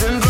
something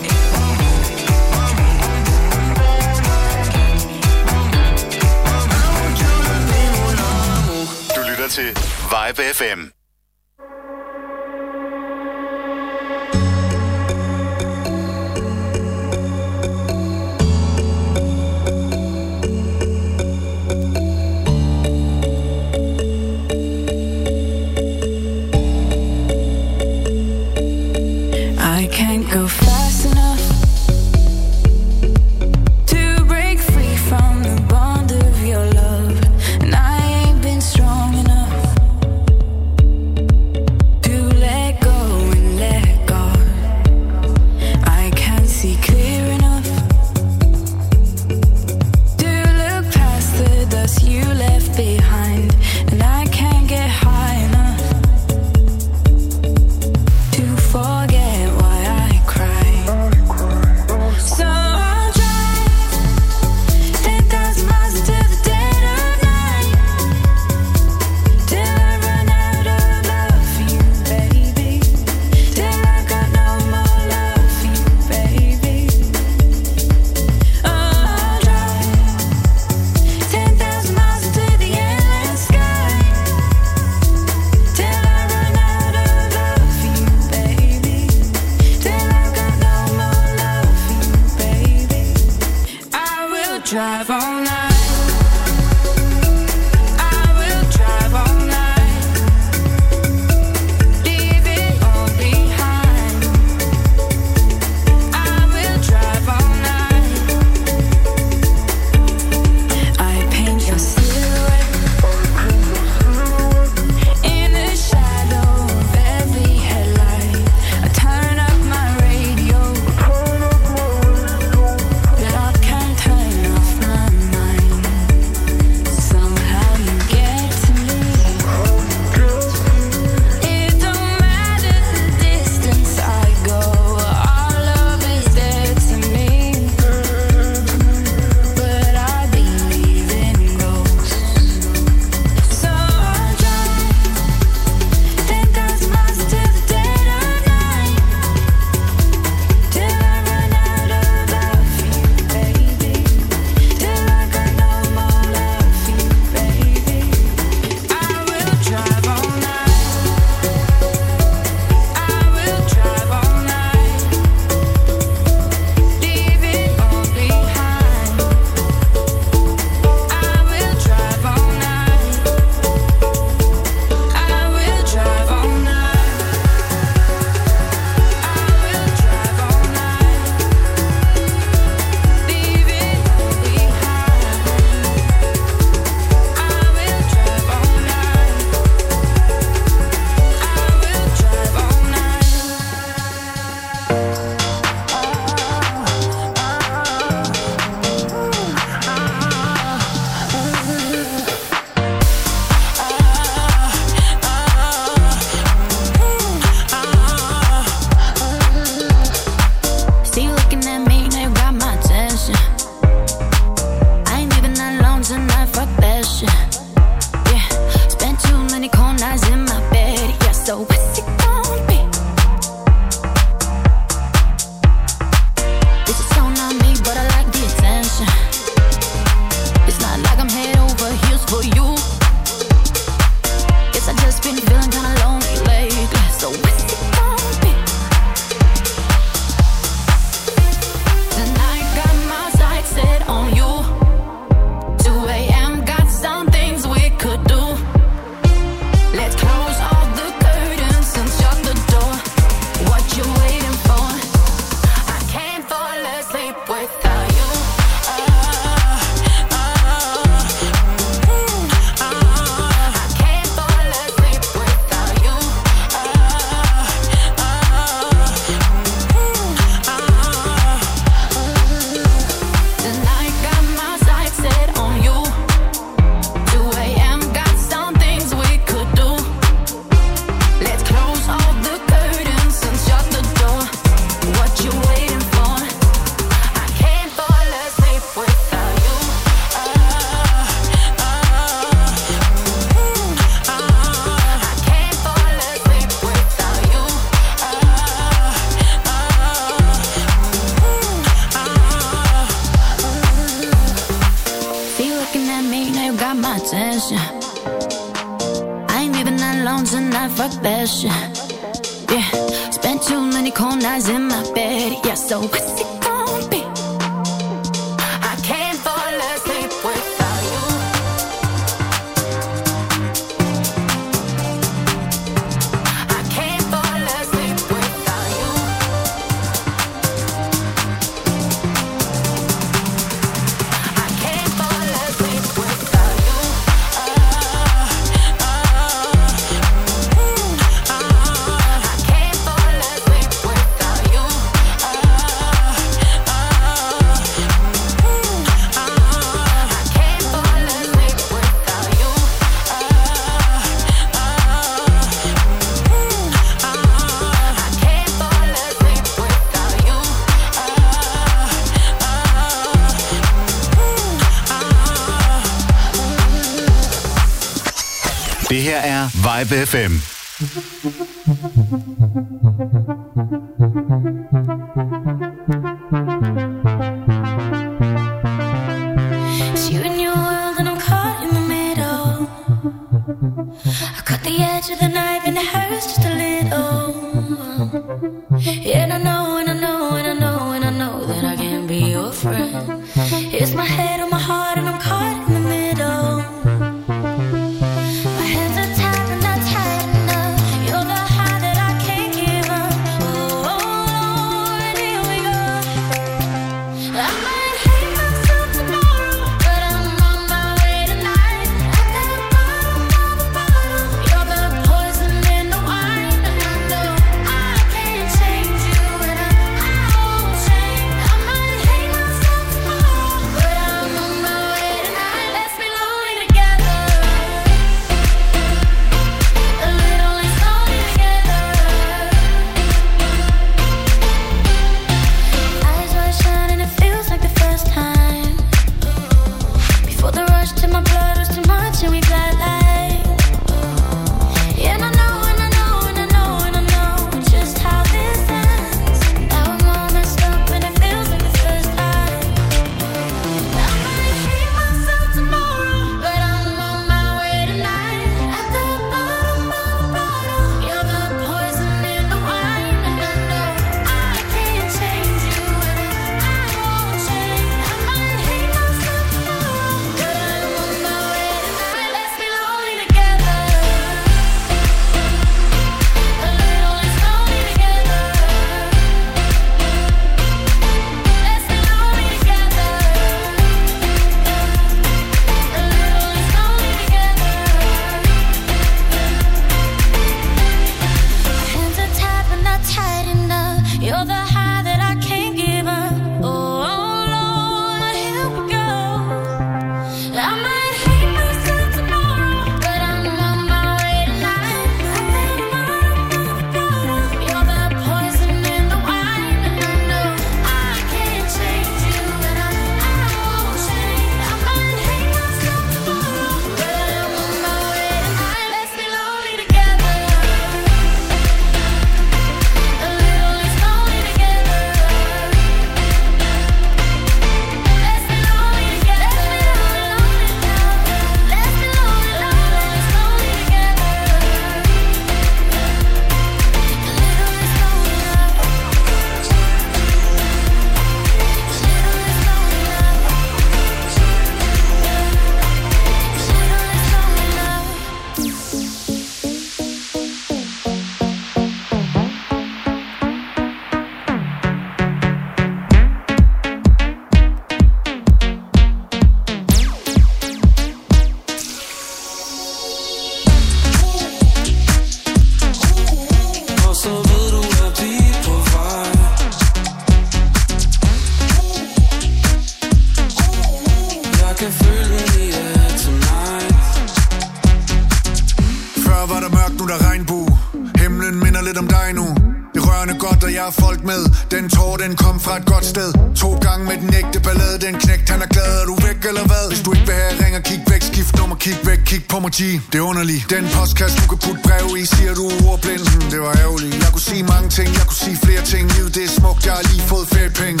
Det er underligt. Den postkasse, du kan putte brev i Siger du ordblind, hmm, det var ærgerligt. Jeg kunne sige mange ting, jeg kunne sige flere ting. Livet det er smukt, jeg har lige fået feriepenge.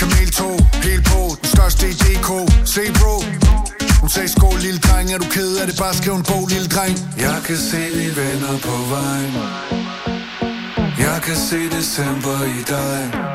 Kameltog, helt på. Den største i DK Se bro. Hun sagde skål lille dreng. Er du ked af det? Bare skriv en bog lille dreng. Jeg kan se vi venner på vejen. Jeg kan se december i dig.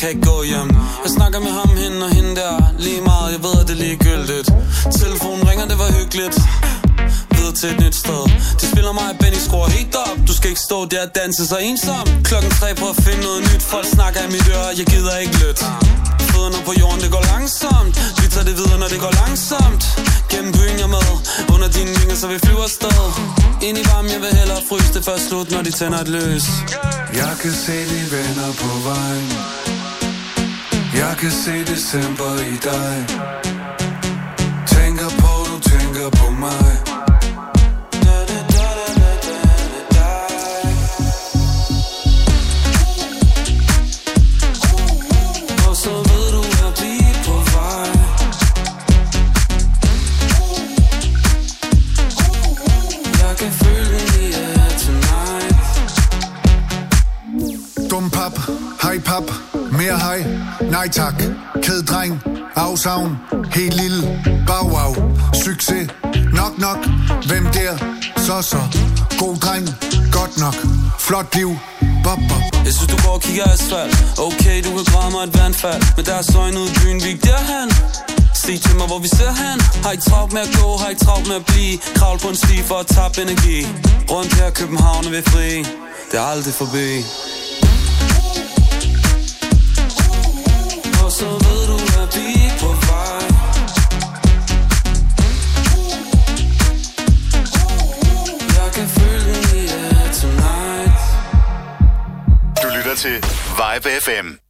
Kan ikke gå hjem. Jeg snakker med ham, hende og hende der. Lige meget, jeg ved at det er ligegyldigt. Telefonen ringer, det var hyggeligt. Videre til et nyt sted. De spiller mig, Benny skruer helt op. Du skal ikke stå der og danse så ensom. Klokken tre på at finde noget nyt. Folk snakker i mit øre, jeg gider ikke lytte. Fødderne på jorden, det går langsomt. Vi tager det videre, når det går langsomt. Gennem byen jeg med. Under dine vinger, så vi flyver afsted. Ind i varmen, jeg vil hellere fryse. Det først slut Når de tænder et løs Jeg kan se de venner på vejen. Jeg kan se december i dig Tænker på, du tænker på mig nej tak. Kæddreng, afsavn, helt lille, bow wow. Succes, nok nok, hvem der, så så. God dreng, godt nok, flot liv, bop bop. Jeg synes du går og kigger asfalt. Okay, du kan græde mig et vandfald. Men der er søgn ud i byen, vi ikke derhen. Se til mig, hvor vi ser hen. Har ikke travlt med at gå, har ikke travlt med at blive? Kravl på en sti for at tabe energi. Rundt her København er vi fri. Det er aldrig forbi. Så ved du, at vi er på vej Jeg kan føle den er tonight Du lytter til Vibe FM.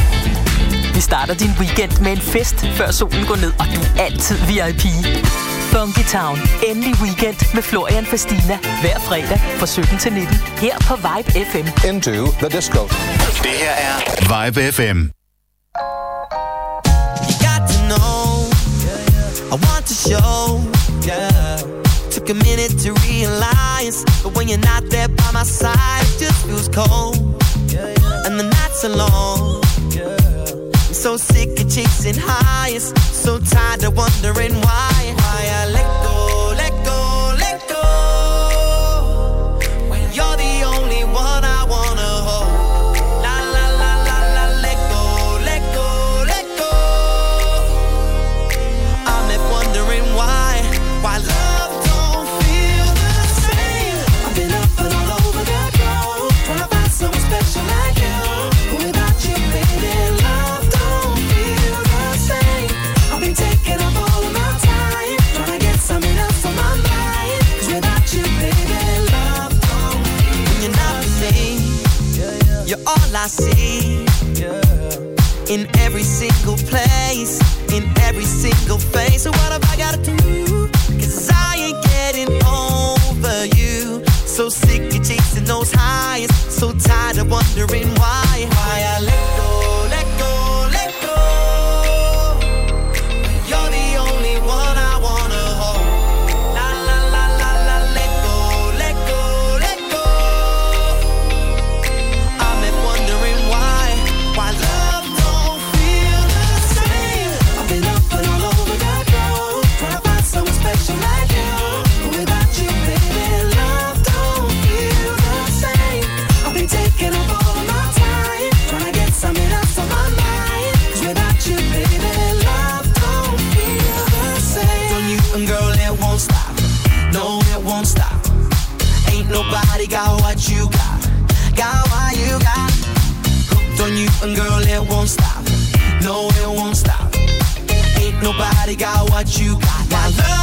Starter din weekend med en fest, før solen går ned, og du er altid VIP. Funky Town. Endelig weekend med Florian Fastina. Hver fredag fra 17 til 19. Her på Vibe FM. Into the disco. Det her er Vibe FM. You got to know. I want to show. Yeah. Took a minute to realize. But when you're not there by my side, it just feels cold. And the nights are long. So sick of chasing highs, so tired of wondering why. single place, in every single face. So what about got what you got. Now love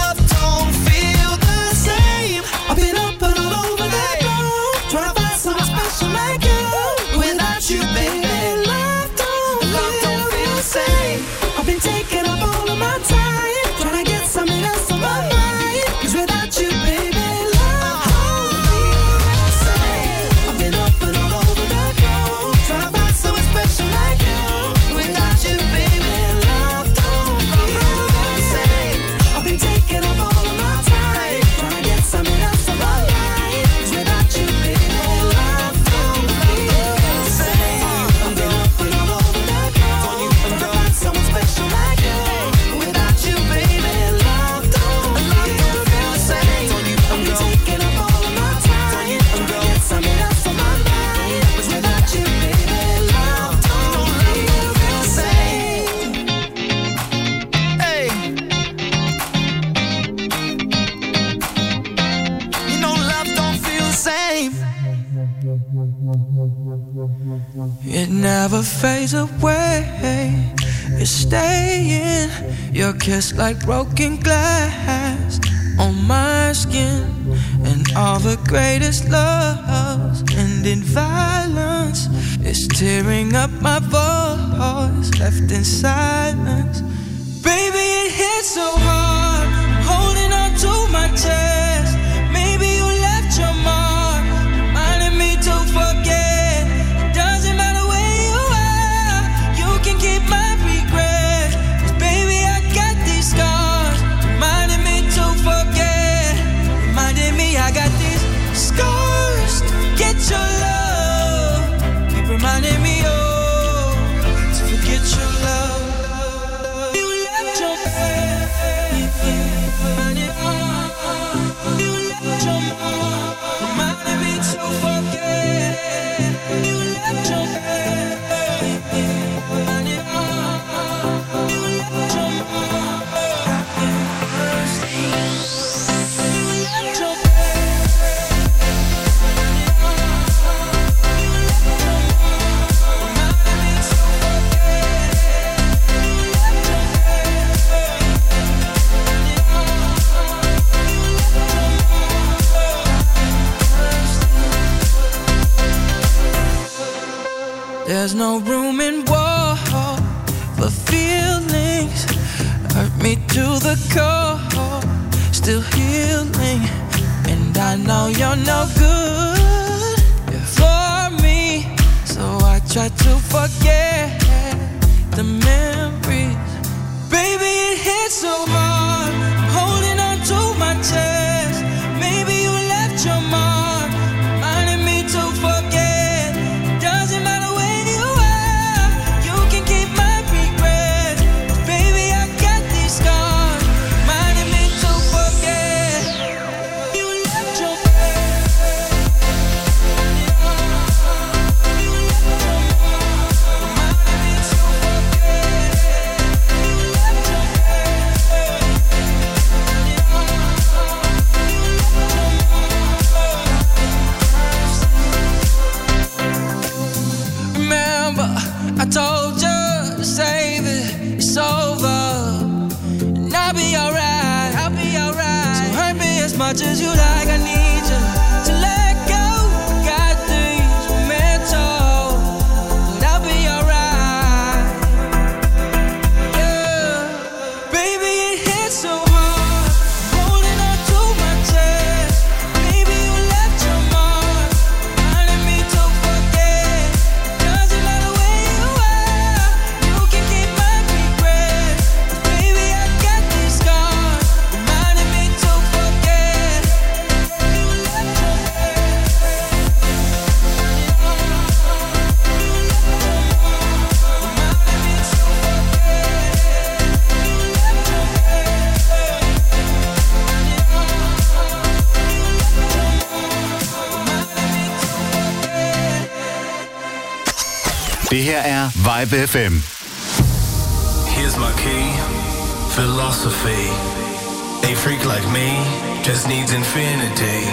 It's like broken glass on my skin, and all the greatest loves end violence. It's tearing up my voice, left in silence. Baby, it hits so. her er Vibe FM. Here's my key, philosophy. A freak like me just needs infinity.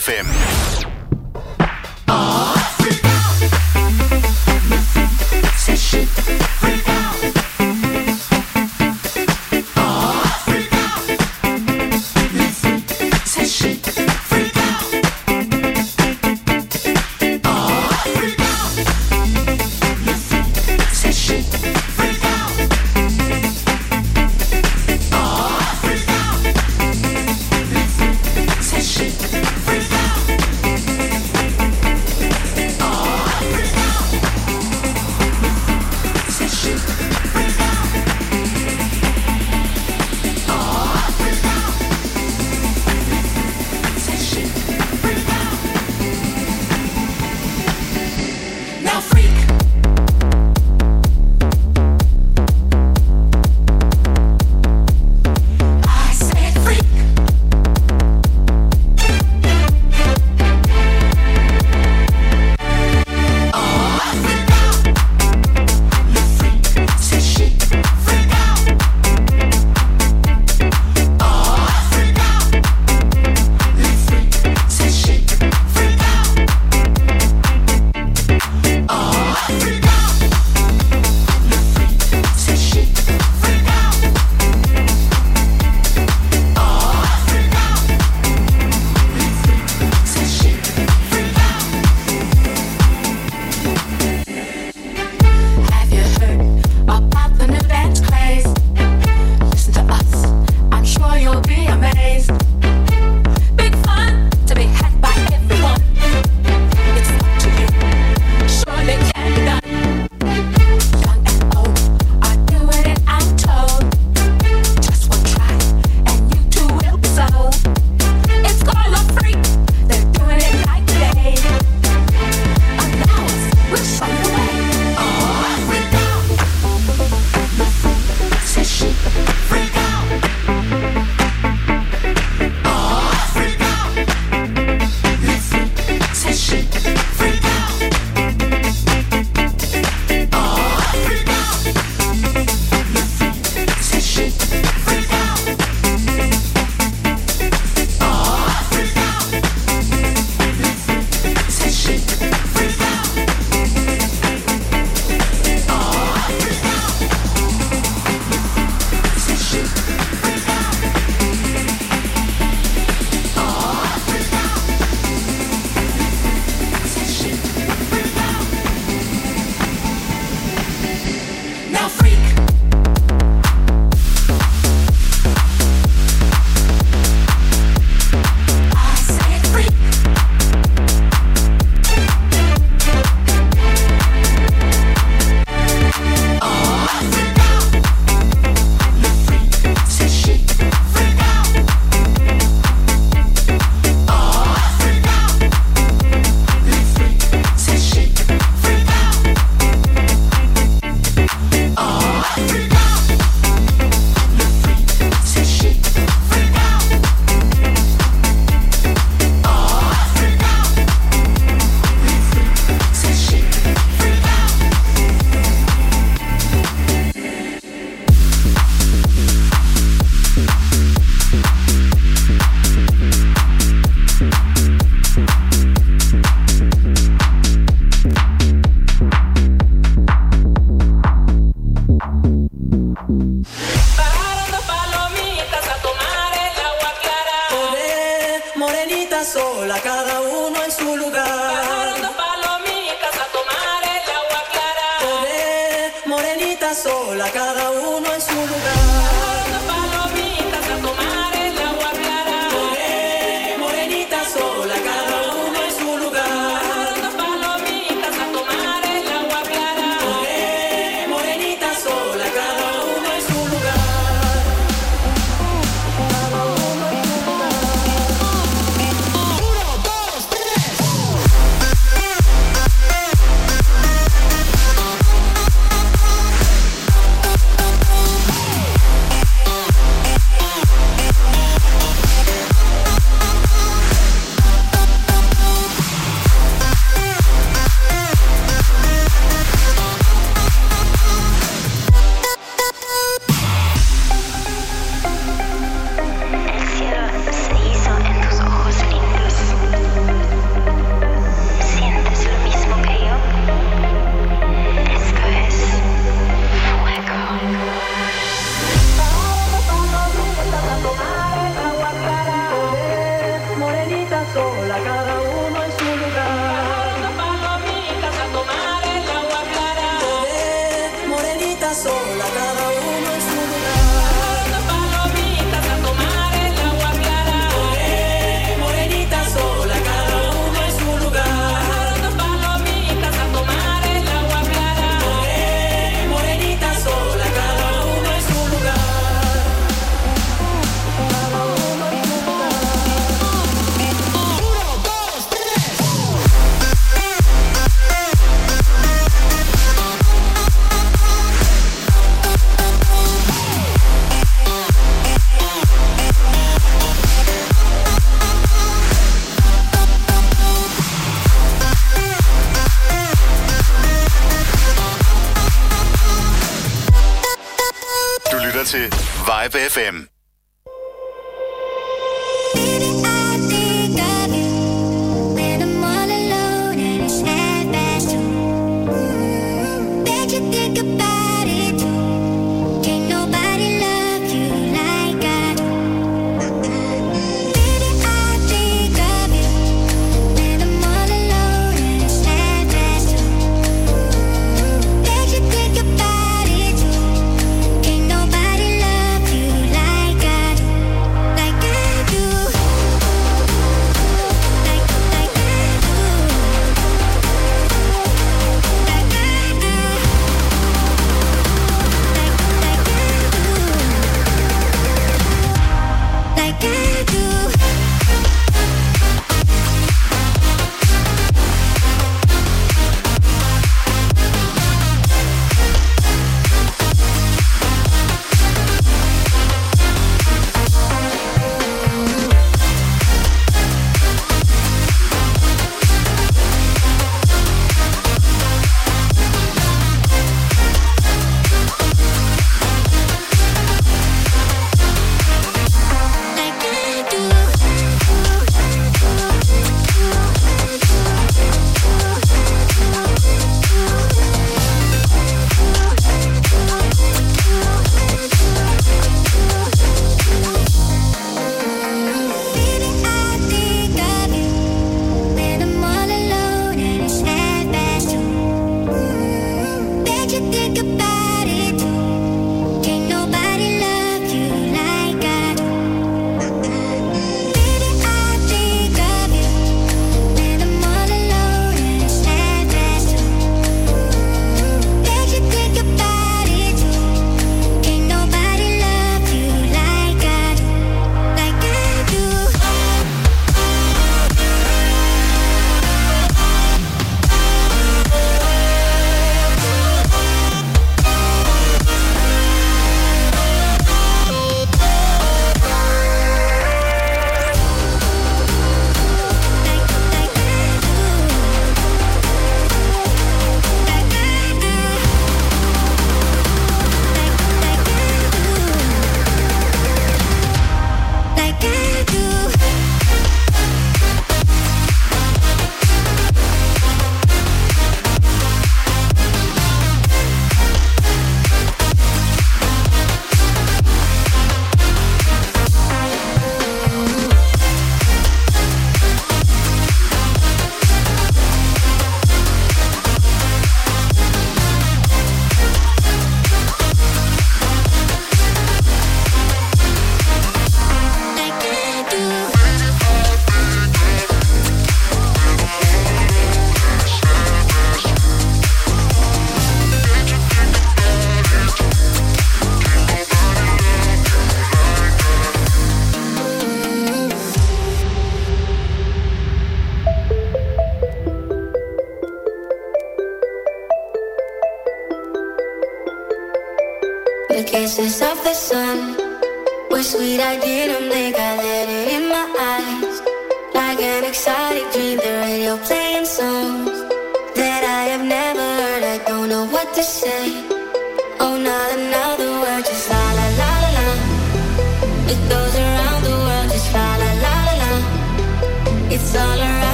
FM.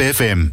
Trip FM.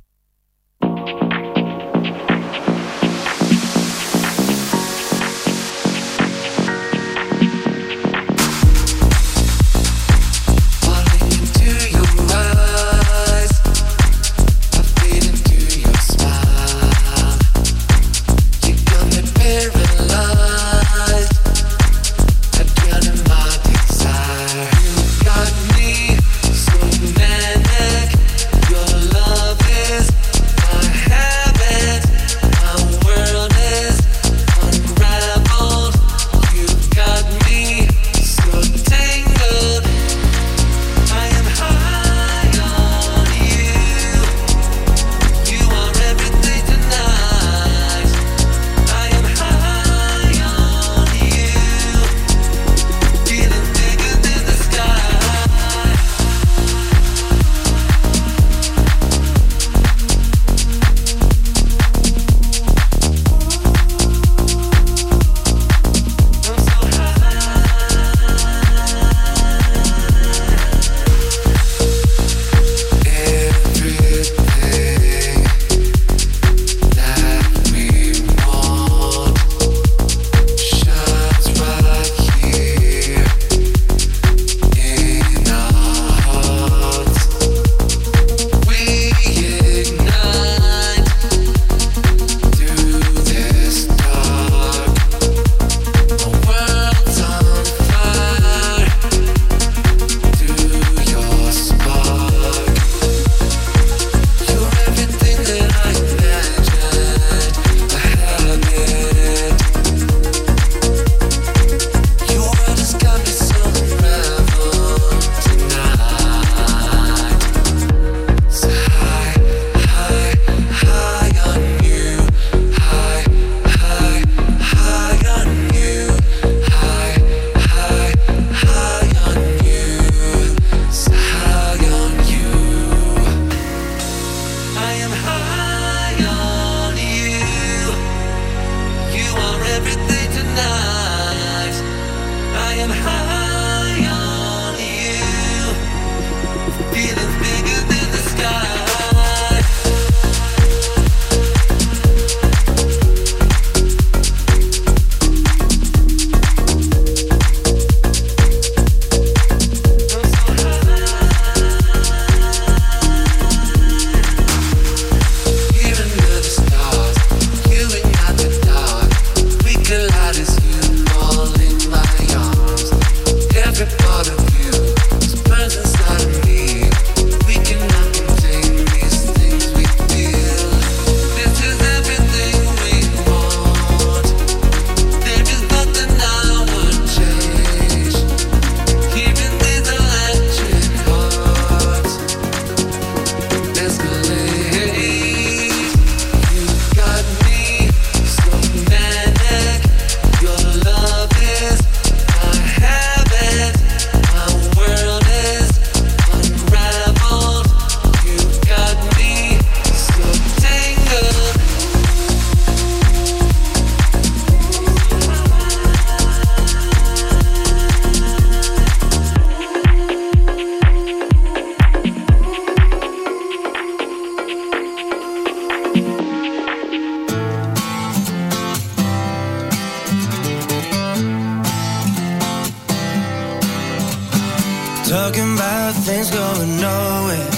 Talking about things going nowhere.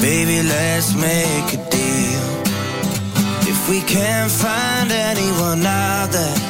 Baby, let's make a deal. If we can't find anyone out there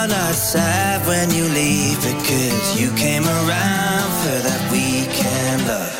crowd outside when you leave because you came around for that weekend love.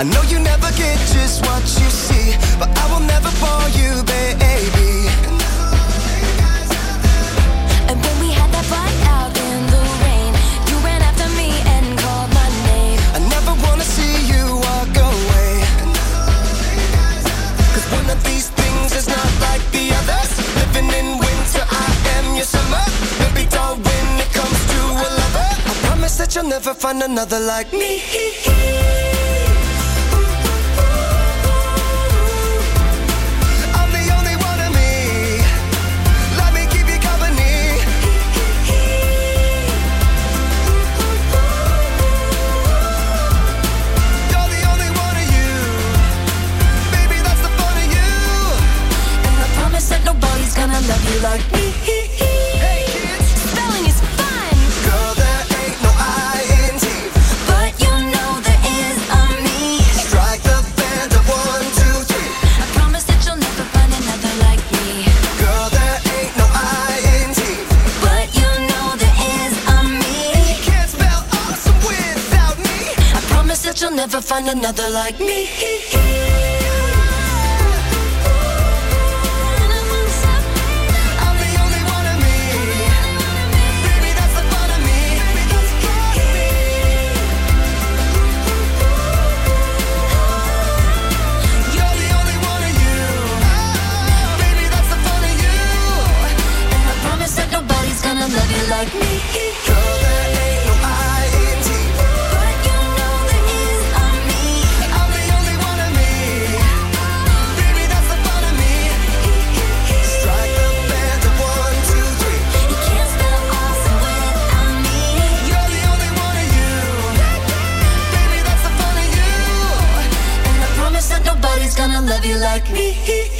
I know you never get just what you see, but I will never fall you, baby. And when we had that fight out in the rain, you ran after me and called my name. I never wanna see you walk away. Cause one of these things is not like the others. Living in winter, I am your summer. Baby doll, when it comes to a lover, I promise that you'll never find another like me. love you like me. Hey kids, Spelling is fun, girl, there ain't no I in T. but you know there is a me. Strike the band of one, two, three. I promise that you'll never find another like me. Girl, there ain't no I in T. But you know there is a me. Can't spell awesome without me. I promise that you'll never find another like me. love you like me.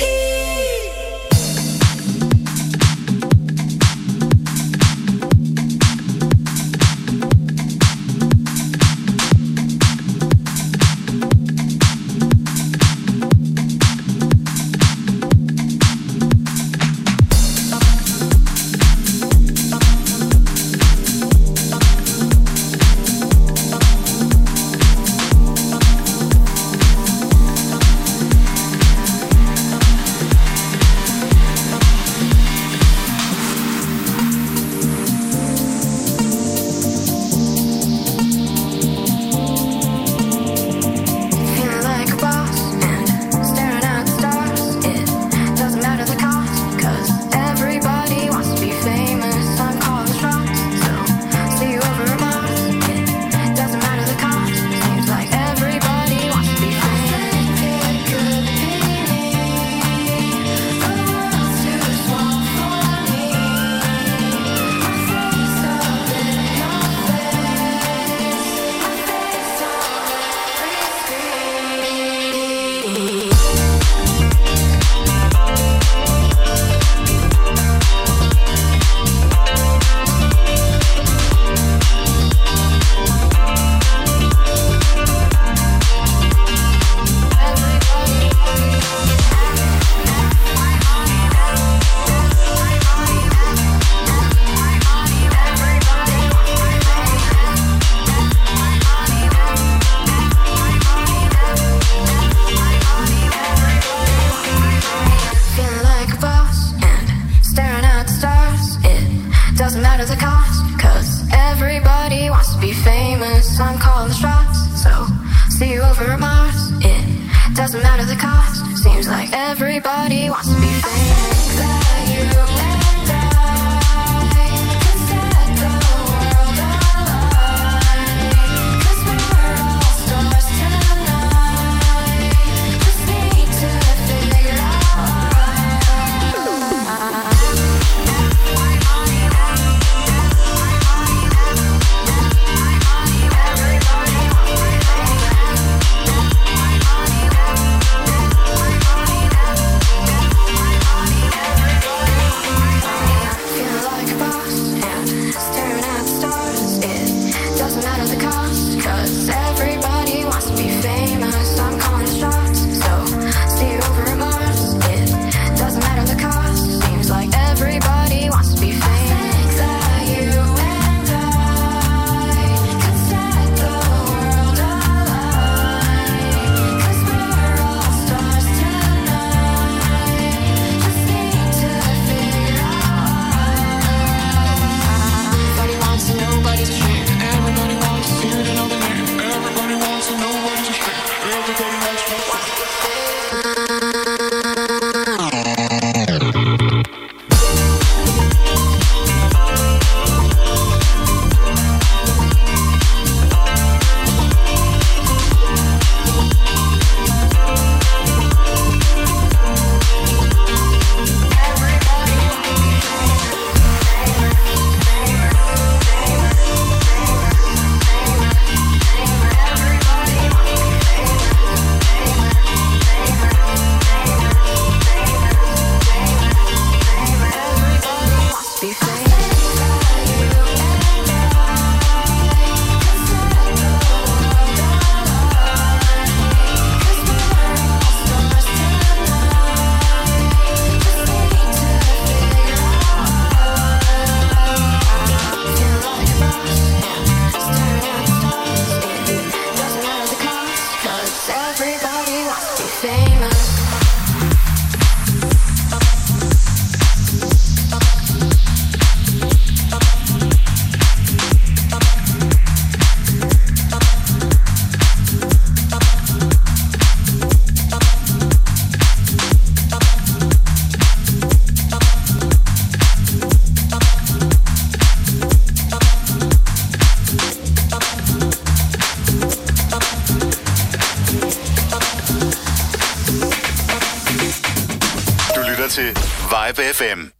lytter til Vibe FM.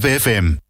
Vibe FM.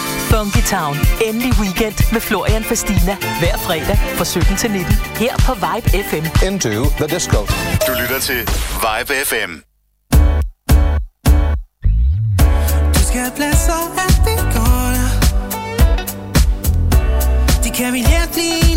Funky Town. Endelig weekend med Florian Fastina. Hver fredag fra 17 til 19. Her på Vibe FM. Into the disco. Du lytter til Vibe FM. Du skal have plads, så at vi går De kan min hjertelige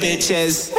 bitches.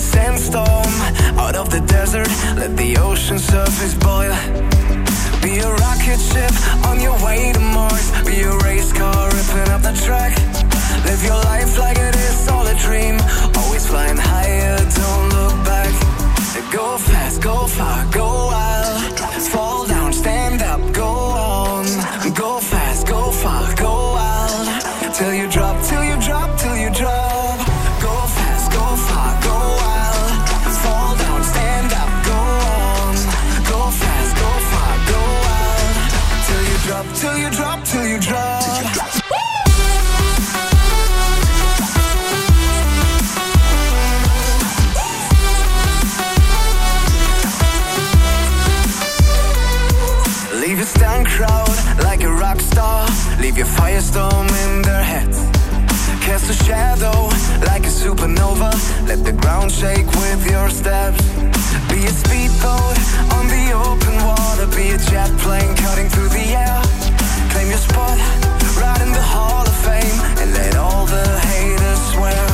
sandstorm out of the desert. Let the ocean surface boil. Be a rocket ship on your way to Mars. Be a race car ripping up the track. Live your life like it is all a dream. Always flying higher, don't look back. Go fast, go far, go wild a shadow, like a supernova. Let the ground shake with your steps. Be a speedboat on the open water. Be a jet plane cutting through the air. Claim your spot right in the Hall of Fame and let all the haters swear.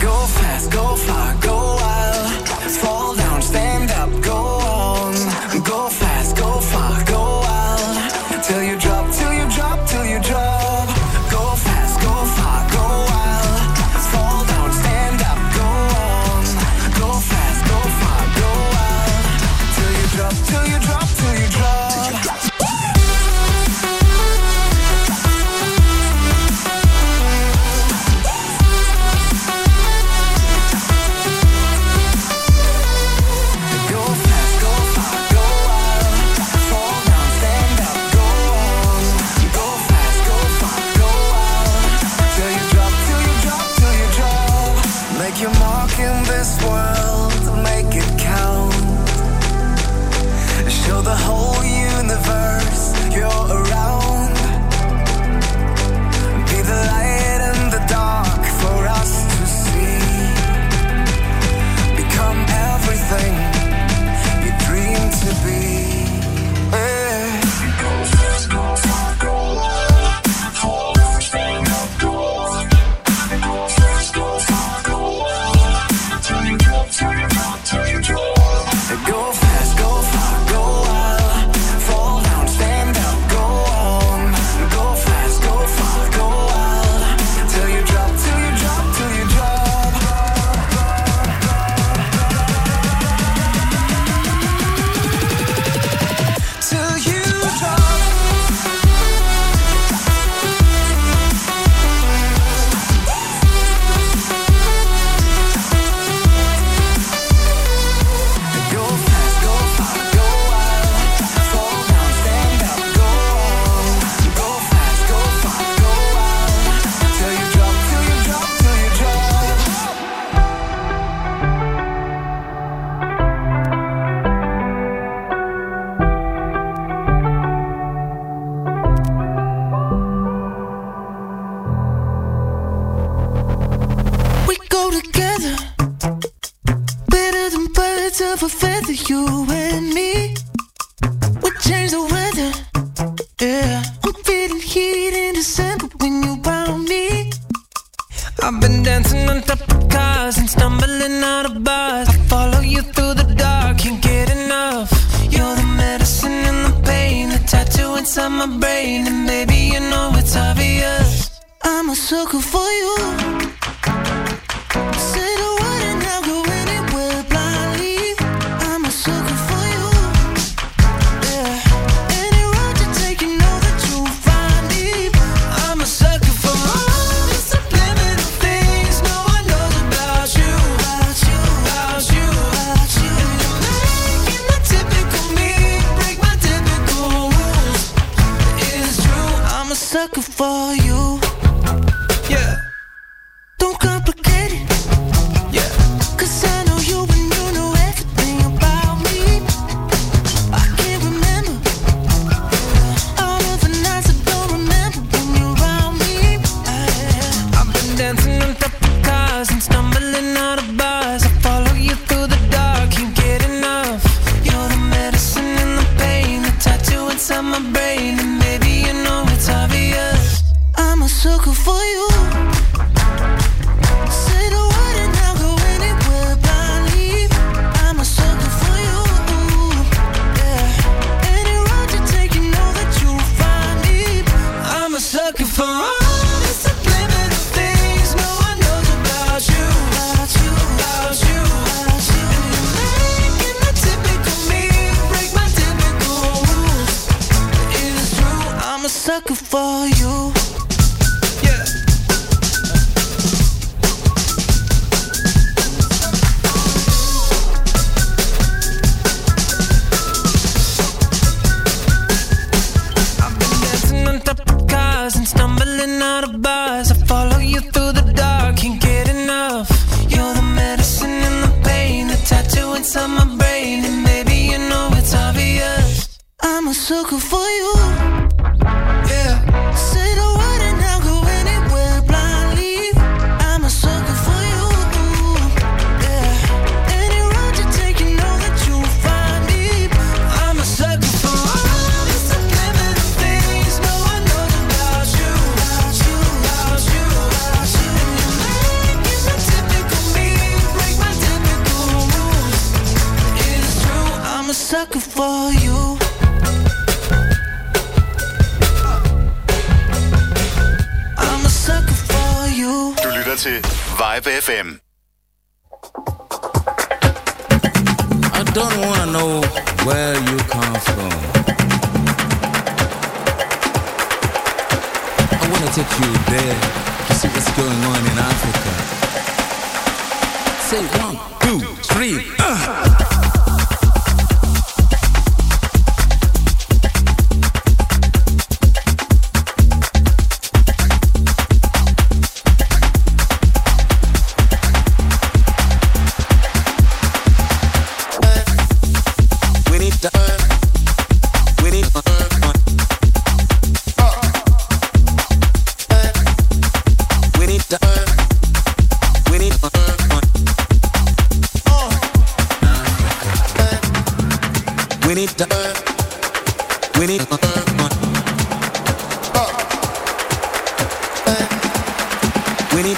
Go fast, go far, go stars and stumbling out of bars. I follow you through the dark, can't get enough. You're the medicine and the pain, the tattoo inside my brain. And baby, you know it's obvious. I'm a sucker for you.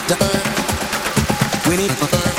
the earth. We need the earth.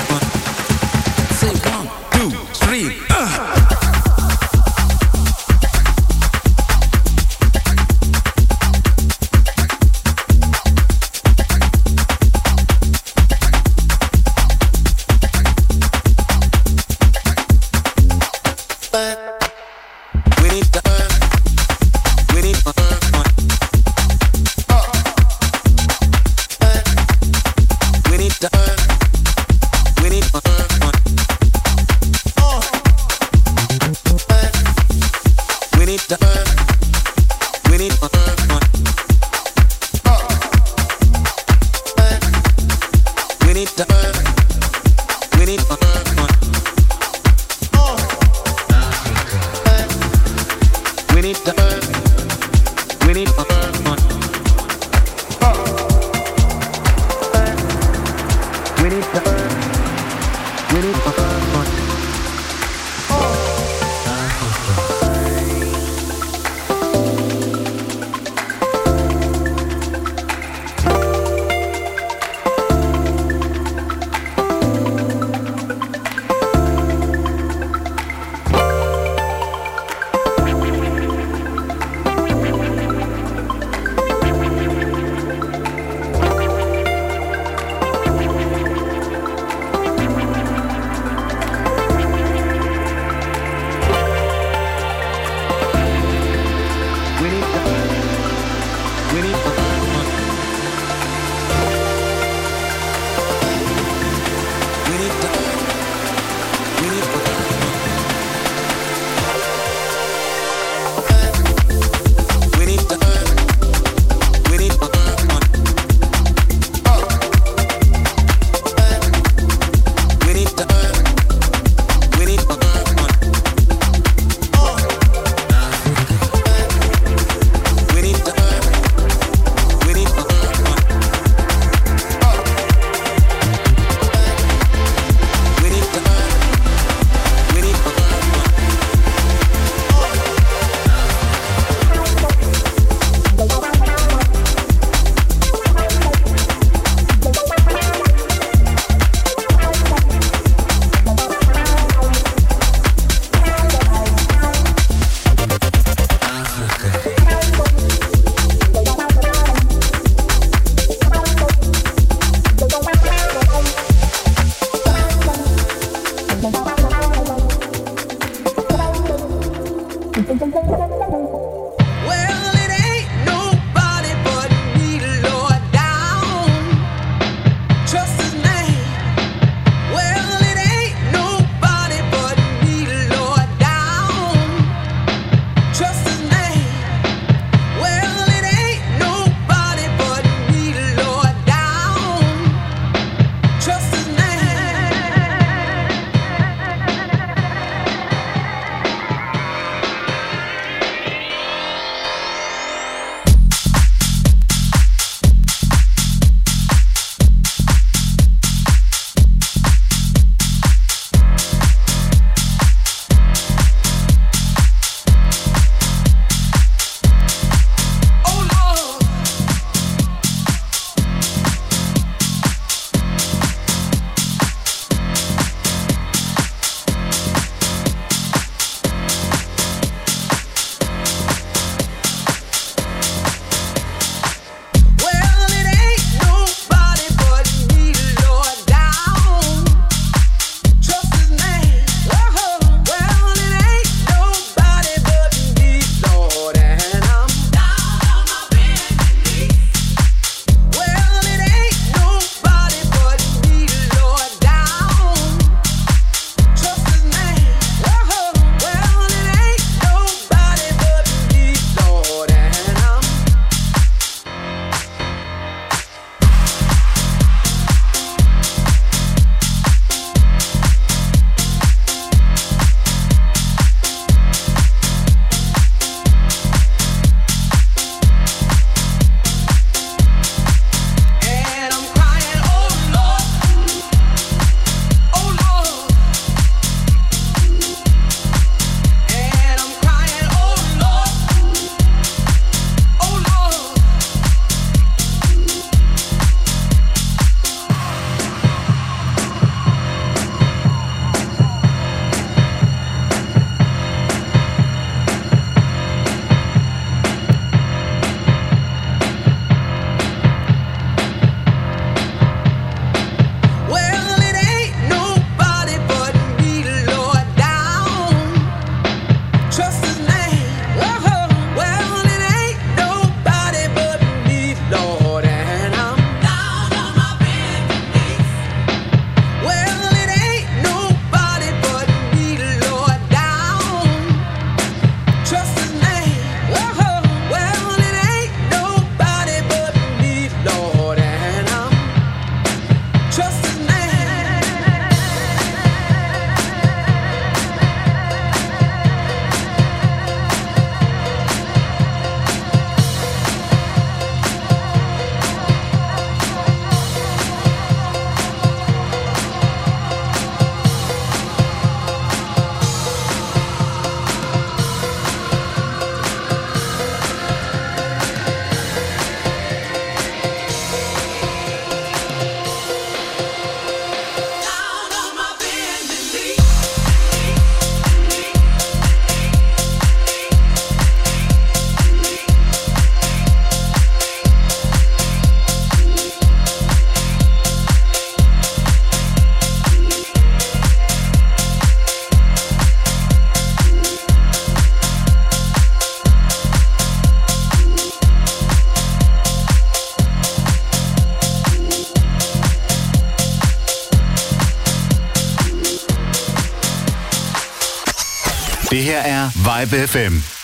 Her er Vibe FM.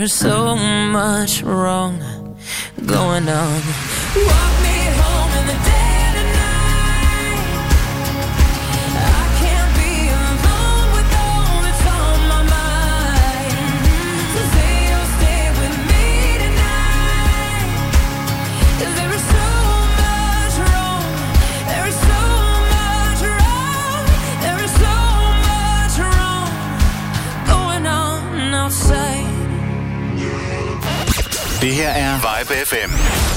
There is so much wrong going on. her er Vibe FM.